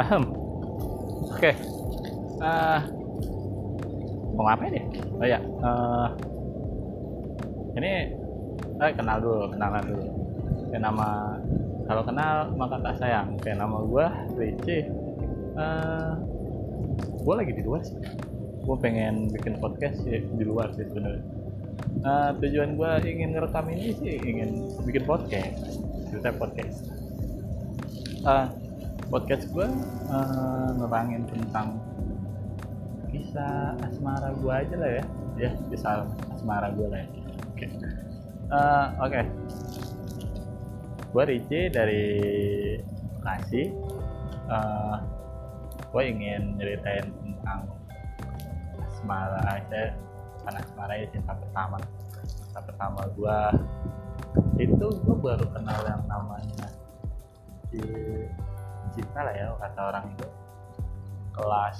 Ahem. Oke. Ah, mau ngapain ya? Oh ya. eh, ini eh, kenal dulu, kenalan dulu. Kayak nama kalau kenal maka tak sayang. Kayak nama gua Ricci. Eh, gue lagi di luar sih. Gue pengen bikin podcast sih di luar sih sebenarnya. Eh, tujuan gue ingin ngerekam ini sih ingin bikin podcast, cerita podcast. Eh, podcast gue uh, nerangin tentang kisah asmara gue aja lah ya. Ya kisah asmara gue lah ya. oke. Eh, oke. Gue Ricci dari Bekasi. Eh, gue ingin nyeritain tentang asmara aja bukan asmara ya cinta pertama. Cinta pertama gue itu gue baru kenal yang namanya si cinta lah ya kata orang itu. Kelas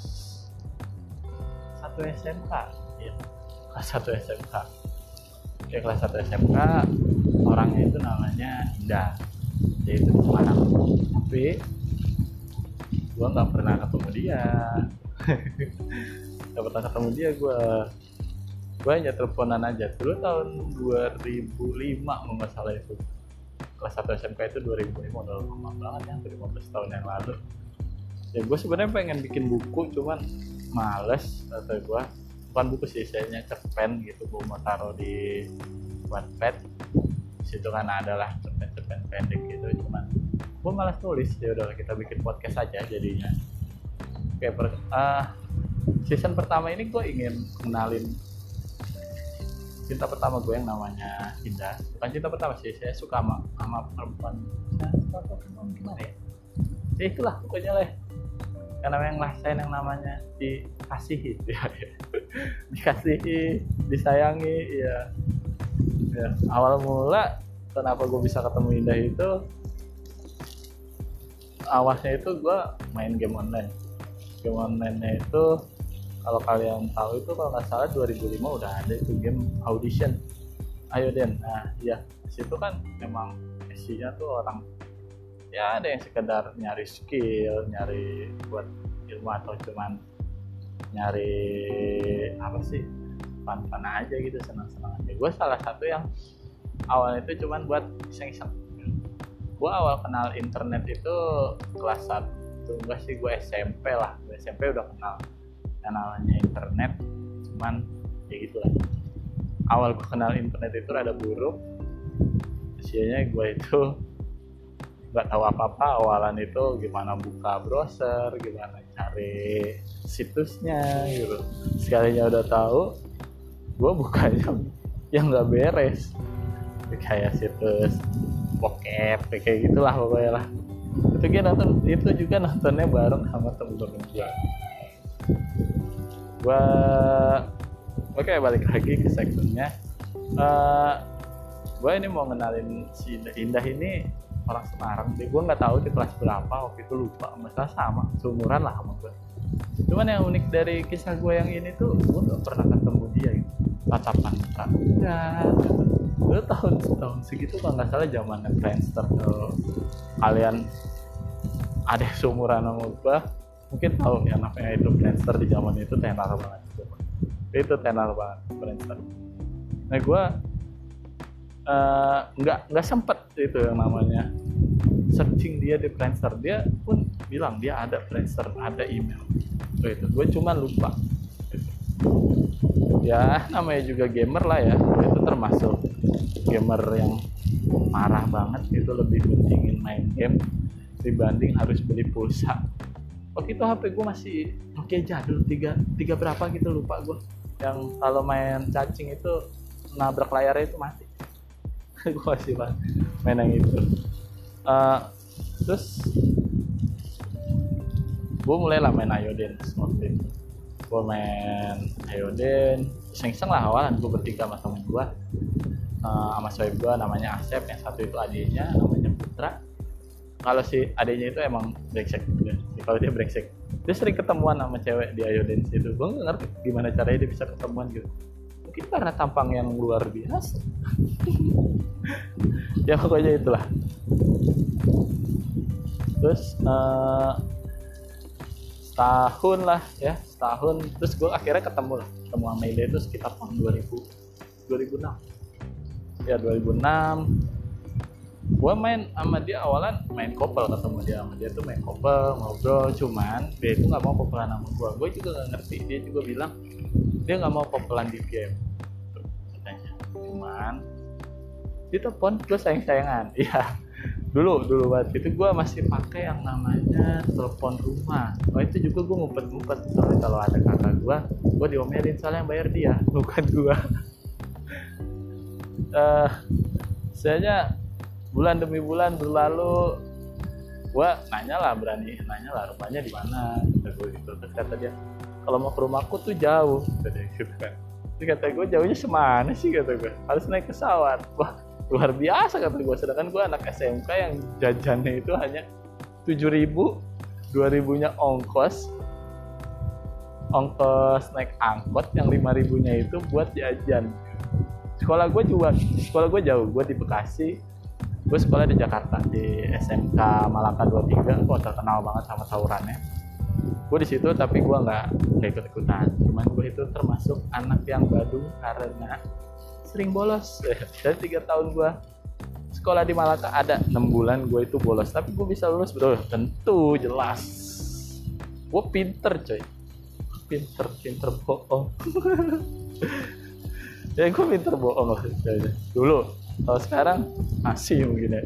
satu SMK ya kelas satu SMK ya kelas satu SMK orangnya itu namanya Indah. Dia itu di Semarang tapi gua nggak pernah ketemu dia. Nggak pernah ketemu dia gua. Gua hanya teleponan aja. Dulu tahun 2005 kalau nggak salah itu kelas 1 SMK itu 2005 udah lama banget ya hampir 15 tahun yang lalu. Ya gue sebenarnya pengen bikin buku cuman males atau gue bukan buku sih saya cerpen gitu gue mau taruh di Wattpad. Situ kan ada lah cerpen-cerpen pendek gitu cuman gue malas tulis. Ya udah kita bikin podcast aja jadinya. Kayak per, ah, season pertama ini gue ingin kenalin cinta pertama gue yang namanya Indah. Bukan cinta pertama sih saya suka sama, sama perempuan. Gimana ya? Ya itulah pokoknya lah. Karena yang ngerasain yang namanya dikasihi. Ya, ya. dikasihi disayangi ya. ya awal mula kenapa gue bisa ketemu Indah itu awalnya itu gue main game online. Game online itu kalau kalian tahu itu kalau nggak salah 2005 udah ada itu game audition. Ayo Den. Nah ya situ kan memang isinya tuh orang ya ada yang sekedar nyari skill nyari buat ilmu atau cuman nyari apa sih fun-fun aja gitu senang-senang aja. Gue salah satu yang awalnya itu cuman buat iseng-iseng. Gue awal kenal internet itu kelas 1 enggak sih gue SMP lah. Gue SMP udah kenal yang internet cuman ya gitulah. Awal gue kenal internet itu ada buruk. Usianya gue itu nggak tahu apa-apa awalan itu gimana buka browser gimana cari situsnya gitu. Sekalinya udah tahu gue bukanya yang nggak beres. Kayak situs bokep kayak gitulah pokoknya lah. Itu nonton itu juga nontonnya bareng sama temen-temen gue gua oke balik lagi ke sectionnya uh, gua ini mau ngenalin si Indah, Indah ini orang Semarang deh gua nggak tahu di kelas berapa waktu itu lupa. Masalah sama seumuran lah sama gua. Cuman yang unik dari kisah gue yang ini tuh gue nggak pernah ketemu dia gitu. Enggak lu tahun tahun segitu kalau nggak salah zamannya Friendster tuh kalian ada seumuran sama gue mungkin tahu ya namanya itu Friendster di zaman itu tenar banget itu tenar banget Friendster nah gue uh, nggak nggak sempet itu yang namanya searching dia di Friendster. Dia pun bilang dia ada Friendster ada email. Itu itu gue cuma lupa. Ya namanya juga gamer lah ya. Itu termasuk gamer yang marah banget itu lebih pentingin main game dibanding harus beli pulsa waktu itu HP gue masih Nokia jadul tiga tiga berapa gitu lupa gue yang kalau main cacing itu nabrak layarnya itu mati. Gue masih main yang itu. Uh, terus gue mulai lah main Ayoden waktu gue main Ayoden iseng-iseng lah awalan gue bertiga sama temen gue uh, sama cewek gue namanya Asep yang satu itu adiknya namanya Putra kalau si adiknya itu emang brengsek. Gitu kalau dia brengsek. Dia sering ketemuan sama cewek di Ayo Dance itu gue nggak ngerti gimana caranya dia bisa ketemuan gitu. Mungkin karena tampang yang luar biasa. Ya pokoknya itulah. Terus uh, setahun lah ya setahun. Terus gue akhirnya ketemu lah. Ketemu sama Ide itu sekitar tahun 2000 2006 ya 2006 gue main sama dia awalan main couple ketemu dia sama dia tuh main couple ngobrol cuman dia itu nggak mau kopelan sama gue gue juga nggak ngerti dia juga bilang dia nggak mau kopelan di game. Katanya. Cuman di telepon gue sayang sayangan iya. Dulu dulu waktu itu gue masih pakai yang namanya telepon rumah. Oh itu juga gue ngumpet ngumpet soalnya kalau ada kakak gue gue diomelin soalnya yang bayar dia bukan gue uh, saya bulan demi bulan berlalu. Gua nanya lah berani nanya lah rumahnya di mana. Gue gitu. Terus kata dia kalau mau ke rumahku tuh jauh. Kata gitu kan. Terus kata gue jauhnya semana sih? Kata gue harus naik pesawat. Wah luar biasa kata gue sedangkan gue anak SMK yang jajannya itu hanya tujuh ribu dua ribunya ongkos ongkos naik angkot yang lima ribunya itu buat jajan. Sekolah gue juga sekolah gue jauh. Gue di Bekasi gue sekolah di Jakarta di SMK Malaka 23 gue terkenal banget sama tawurannya. Gue di situ tapi gue nggak ikut ikutan cuman gue itu termasuk anak yang badung karena sering bolos. Dari tiga tahun gue sekolah di Malaka ada enam bulan gue itu bolos. Tapi gue bisa lulus bro. Tentu jelas. Gue pinter coy. Pinter pinter bohong. Ya gue pinter bohong dulu kalau sekarang masih mungkin ya.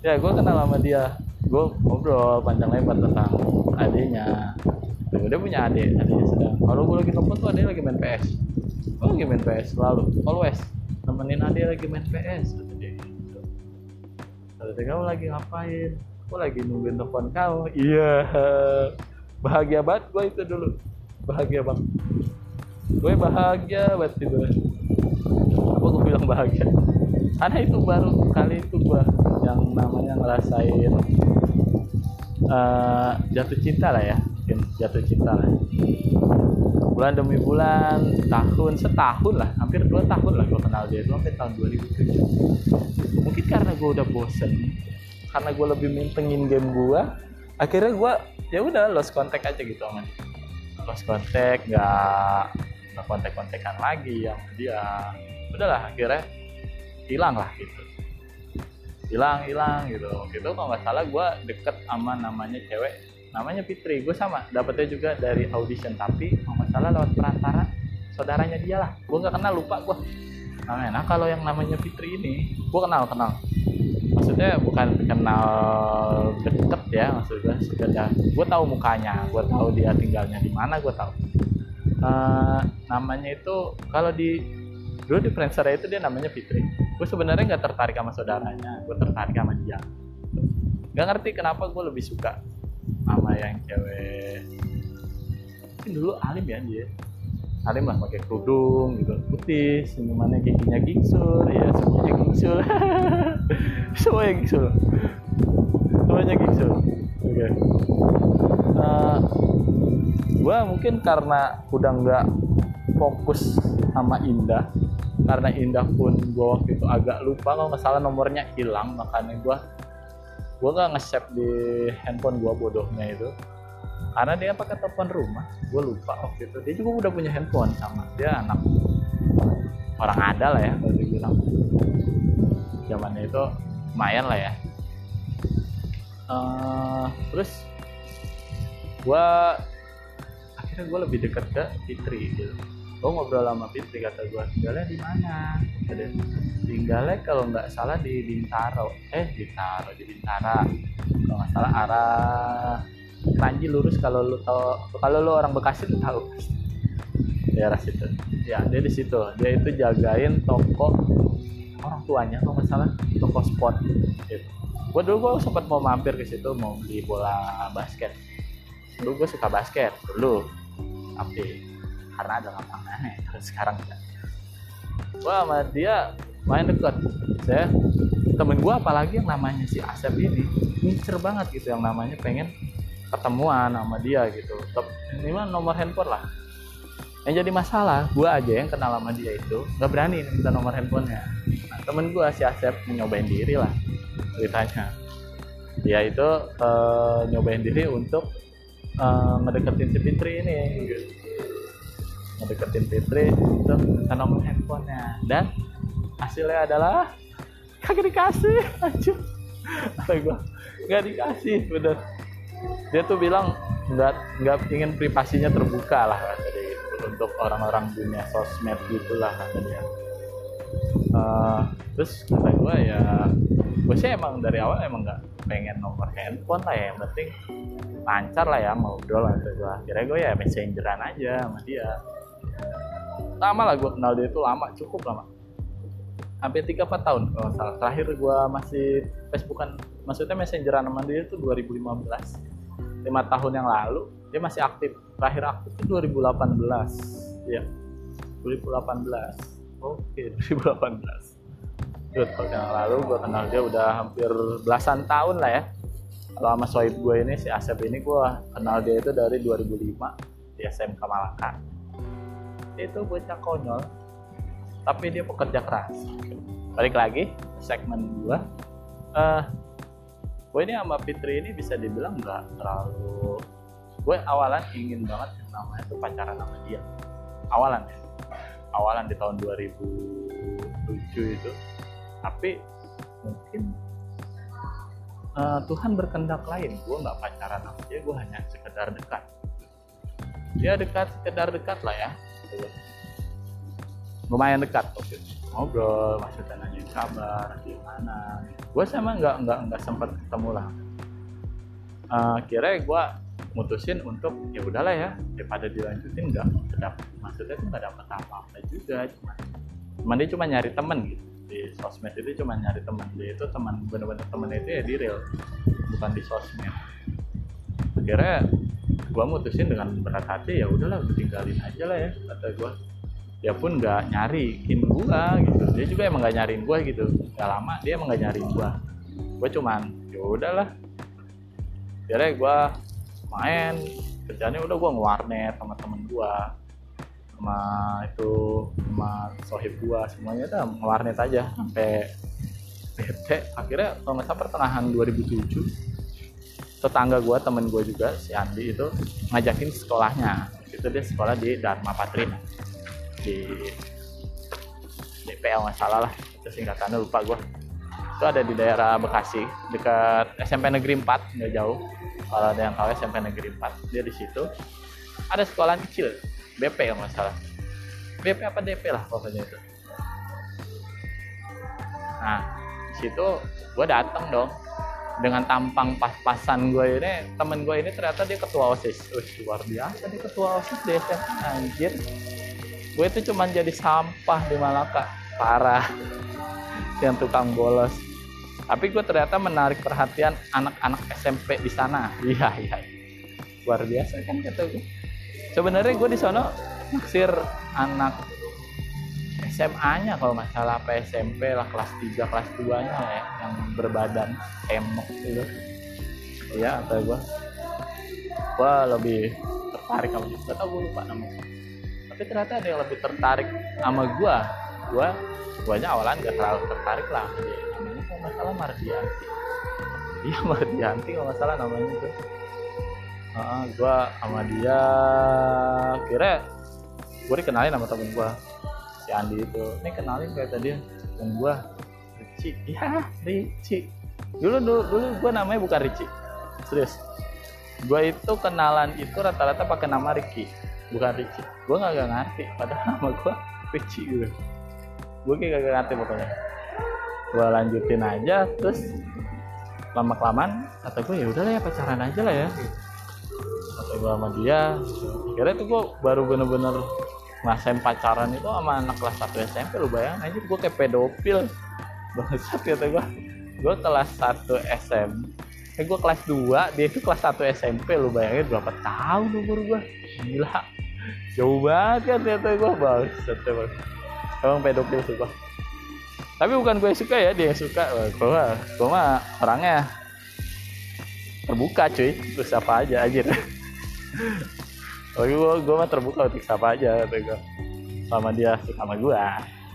ya gue kenal sama dia. Gue ngobrol panjang lebar tentang adiknya. Tuh dia punya adik adiknya sedang. Kalau gue lagi nonton tuh adiknya lagi main PS gue lagi main PS selalu always. Nemenin adik lagi main PS kata dia gitu. Kata dia kamu lagi ngapain? Gue lagi nungguin telepon kau iya. Bahagia banget gue itu dulu. Bahagia banget. Gue bahagia banget itu apa gue bilang bahagia karena itu baru kali itu gua yang namanya ngerasain uh, jatuh cinta lah ya mungkin jatuh cinta lah. Bulan demi bulan tahun setahun lah hampir dua tahun lah gua kenal dia itu sampai tahun 2007 mungkin karena gua udah bosen karena gua lebih mintengin game gua akhirnya gua ya udah lost contact aja gitu sama lost contact nggak nggak kontak kontekan lagi yang dia. Udahlah akhirnya hilang lah gitu. Hilang hilang gitu. Gitu kalau nggak salah gue deket sama namanya cewek namanya Fitri. Gue sama dapetnya juga dari audition. Tapi kalau nggak salah lewat perantara saudaranya dia lah. Gue nggak kenal lupa gue nah, nah kalau yang namanya Fitri ini gue kenal kenal. Maksudnya bukan kenal deket ya maksudnya sudah gue tahu mukanya gue tahu dia tinggalnya di mana gue tahu. Uh, namanya itu kalau di dulu di Friendster itu dia namanya Fitri gue sebenarnya nggak tertarik sama saudaranya gue tertarik sama dia. Nggak ngerti kenapa gue lebih suka sama yang cewek. Mungkin dulu alim ya dia. Alim lah pakai kerudung gitu. Putih senyumannya giginya gingsul ya semuanya gingsul semuanya gingsul semuanya gingsul oke. Okay. uh, eh, gue mungkin karena udah nggak fokus sama Indah karena Indah pun gue waktu itu agak lupa kalau nggak nomornya hilang makanya gue gue gak nge-save di handphone gue bodohnya itu. Karena dia pakai telepon rumah gue lupa waktu itu. Dia juga udah punya handphone sama dia anak orang ada lah ya kalau dibilang. Zamannya itu lumayan lah ya. Uh, terus gue akhirnya gue lebih dekat ke Fitri gitu gue ngobrol sama Fitri kata gue tinggalnya di mana? Tinggalnya kalau nggak salah di Bintaro. Eh Bintaro di Bintara. Kalau nggak salah arah Panji lurus kalau lu tahu kalau lu orang Bekasi lu tahu daerah situ. Ya dia di situ. Dia itu jagain toko orang tuanya kalau nggak salah toko sport. Gitu. Gue dulu gue sempat mau mampir ke situ mau beli bola basket. Dulu gue suka basket dulu. Tapi karena ada lapangannya kalau sekarang enggak. Wah sama dia main deket. Saya temen gue apalagi yang namanya si Asep ini ngincer banget gitu yang namanya pengen ketemuan sama dia gitu. Ini mah nomor handphone lah. Yang jadi masalah gue aja yang kenal sama dia itu nggak berani minta nomor handphonenya. Nah, temen gue si Asep nyobain diri lah ceritanya. Dia itu uh, nyobain diri untuk uh, ngedeketin si Fitri ini. gitu. Ngedeketin Fitri untuk minta nomor handphonenya dan hasilnya adalah kagak dikasih aja kata gue nggak dikasih. Bener. Dia tuh bilang nggak nggak ingin privasinya terbuka lah jadi untuk orang-orang dunia sosmed gitulah kata dia. Uh, terus kata gue ya gue sih emang dari awal emang nggak pengen nomor handphone lah ya. Yang penting lancar lah ya ngobrol lah gue akhirnya gue ya messengeran aja sama dia lama lah gue kenal dia itu lama cukup lama. Hampir tiga empat tahun kalau salah. Terakhir gue masih Facebookan maksudnya messengeran sama dia itu 2015 lima tahun yang lalu dia masih aktif. Terakhir aktif itu 2018 ya 2018 oke 2018 Good, tahun yang lalu gue kenal dia udah hampir belasan tahun lah ya. Kalau sama sohib gue ini si Asep ini gue kenal dia itu dari 2005 di SMK Malaka itu bocah konyol tapi dia pekerja keras. Balik lagi segmen gue uh, gue ini sama Fitri ini bisa dibilang nggak terlalu gue awalan ingin banget yang namanya tuh pacaran sama dia. Awalan ya. Awalan di tahun 2007 itu. Tapi mungkin uh, Tuhan berkendak lain. Gue nggak pacaran sama dia gue hanya sekedar dekat. Dia dekat sekedar dekat lah ya lumayan dekat. Oke. Ngobrol maksudnya nanya kabar gimana gue sama nggak nggak nggak sempat ketemu lah. Uh, kira gue mutusin untuk ya udahlah ya daripada dilanjutin nggak dapat maksudnya tuh nggak dapat apa-apa juga cuma cuma dia cuma nyari temen gitu. Di sosmed itu cuma nyari temen. Dia itu teman bener-bener temen itu ya di real bukan di sosmed. Akhirnya gue mutusin dengan berat hati ya udahlah gue tinggalin aja lah ya kata gue dia pun nggak nyariin gua gitu. Dia juga emang nggak nyariin gua gitu. Gak lama dia emang nggak nyariin gua. Gua cuman ya udahlah. Akhirnya gua main. Kerjanya udah gua ngewarnet sama temen gua. Sama itu sama sohib gua semuanya tuh ngewarnet aja sampai bete. Akhirnya kalau nggak pertengahan 2007 tetangga gua temen gua juga si Andi itu ngajakin sekolahnya. Itu dia sekolah di Dharma Patrin di DPL nggak salah lah. Itu singkatannya lupa gue itu ada di daerah Bekasi dekat SMP Negeri 4 nggak jauh. Kalau ada yang tahu SMP Negeri 4 dia di situ. Ada sekolah kecil BP yang nggak salah. BP apa DP lah pokoknya itu. Nah di situ gue datang dong dengan tampang pas-pasan gue ini temen gue ini ternyata dia ketua osis. Ush, luar biasa dia ketua osis di SMA anjir. Gue itu cuma jadi sampah di Malaka. Parah. Yang tukang bolos. Tapi gue ternyata menarik perhatian anak-anak SMP di sana. Iya iya luar biasa kan kata gue sebenarnya gue di sana naksir anak SMA-nya kalau masalah apa SMP lah kelas 3 kelas 2 nya ya yang berbadan emok gitu iya atau gue gue lebih tertarik sama dia tau gue lupa namanya. Tapi ternyata ada yang lebih tertarik sama gue gue guanya awalan gak terlalu tertarik lah sama dia. Namanya kalau nggak salah Mardianti. Iya Mardianti kalau nggak salah namanya itu uh, gue sama dia kira gue dikenalin sama temen gue si Andi itu. Ini kenalin kayak tadi temen gue Ricci. Iya Ricci. Dulu dulu dulu gue namanya bukan Ricci. Serius. Gue itu kenalan itu rata-rata pakai nama Ricky bukan Ricci. Gue nggak gak ngerti padahal nama gue Ricci gitu. Gue kayak gak ngerti pokoknya. Gue lanjutin aja terus lama kelamaan kata gue ya udahlah ya pacaran aja lah ya. Kata gue sama dia. Akhirnya tuh gue baru bener-bener ngerasain pacaran itu sama anak kelas 1 SMP lu bayangin aja gue kayak pedofil. Bangsat kata gue gue kelas 1 SM eh gue kelas 2 dia itu kelas 1 SMP lu bayangin berapa tahun umur gue gila. Jauh banget kan ternyata gue bangsat emang. Emang pedofil suka. Tapi bukan gue suka ya dia yang suka. Gue gue mah orangnya terbuka cuy. Terus siapa aja aja tapi gue gue mah terbuka untuk siapa aja gue sama dia suka sama gue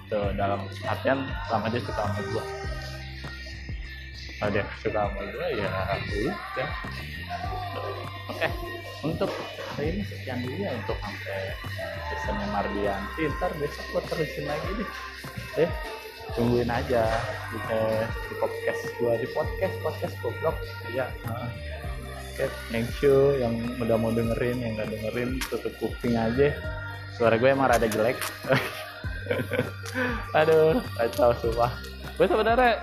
tuh dalam artian sama dia suka sama gue ada yang suka sama gue ya udah. Oke untuk hari ini sekian dulu ya untuk sampai seasonnya Mardian ntar besok gue terusin lagi deh eh tungguin aja di, di podcast gue di podcast podcast goblok. Ya uh, okay, thank you yang udah mau dengerin yang nggak dengerin tutup kuping aja. Suara gue emang rada jelek. Aduh kacau sumpah gue sebenarnya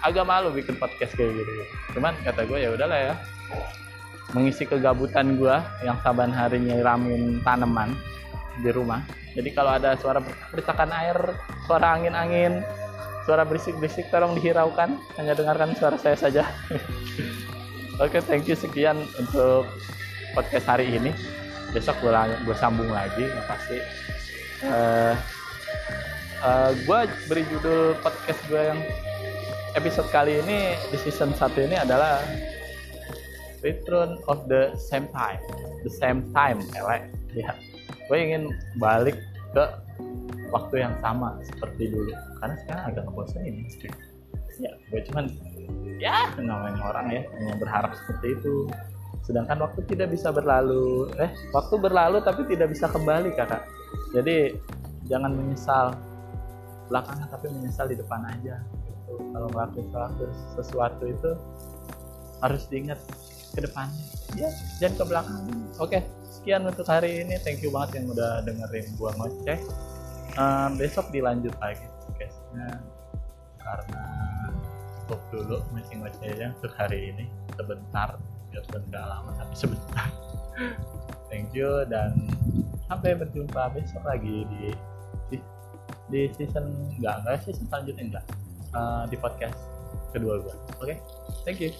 agak malu bikin podcast kayak gitu cuman kata gue ya udahlah ya. Mengisi kegabutan gue yang saban hari nyiramin tanaman di rumah. Jadi kalau ada suara percikan air suara angin-angin suara berisik-berisik tolong dihiraukan. Hanya dengarkan suara saya saja oke okay, thank you sekian untuk podcast hari ini. Besok gue, gue sambung lagi ya pasti. Uh, uh, gue beri judul podcast gue yang episode kali ini di season 1 ini adalah Return of the Same Time. The same time elek ya. Gue ingin balik ke waktu yang sama seperti dulu. Karena sekarang agak ini. Ya gue cuman ya. Namanya orang ya hanya berharap seperti itu. Sedangkan waktu tidak bisa berlalu eh waktu berlalu tapi tidak bisa kembali kakak. Jadi jangan menyesal belakangan tapi menyesal di depan aja. Gitu. kalau melakukan sesuatu itu harus diingat ke depannya. Ya jangan ke belakang. Oke sekian untuk hari ini. Thank you banget yang udah dengerin gua ngoceh. Um, besok dilanjut lagi podcastnya. Karena cukup dulu masih ngocehnya untuk hari ini. Sebentar biarpun nggak lama tapi sebentar. Thank you dan sampai berjumpa besok lagi di di, di season enggak enggak season selanjutnya enggak. Uh, di podcast kedua gue oke? Okay? thank you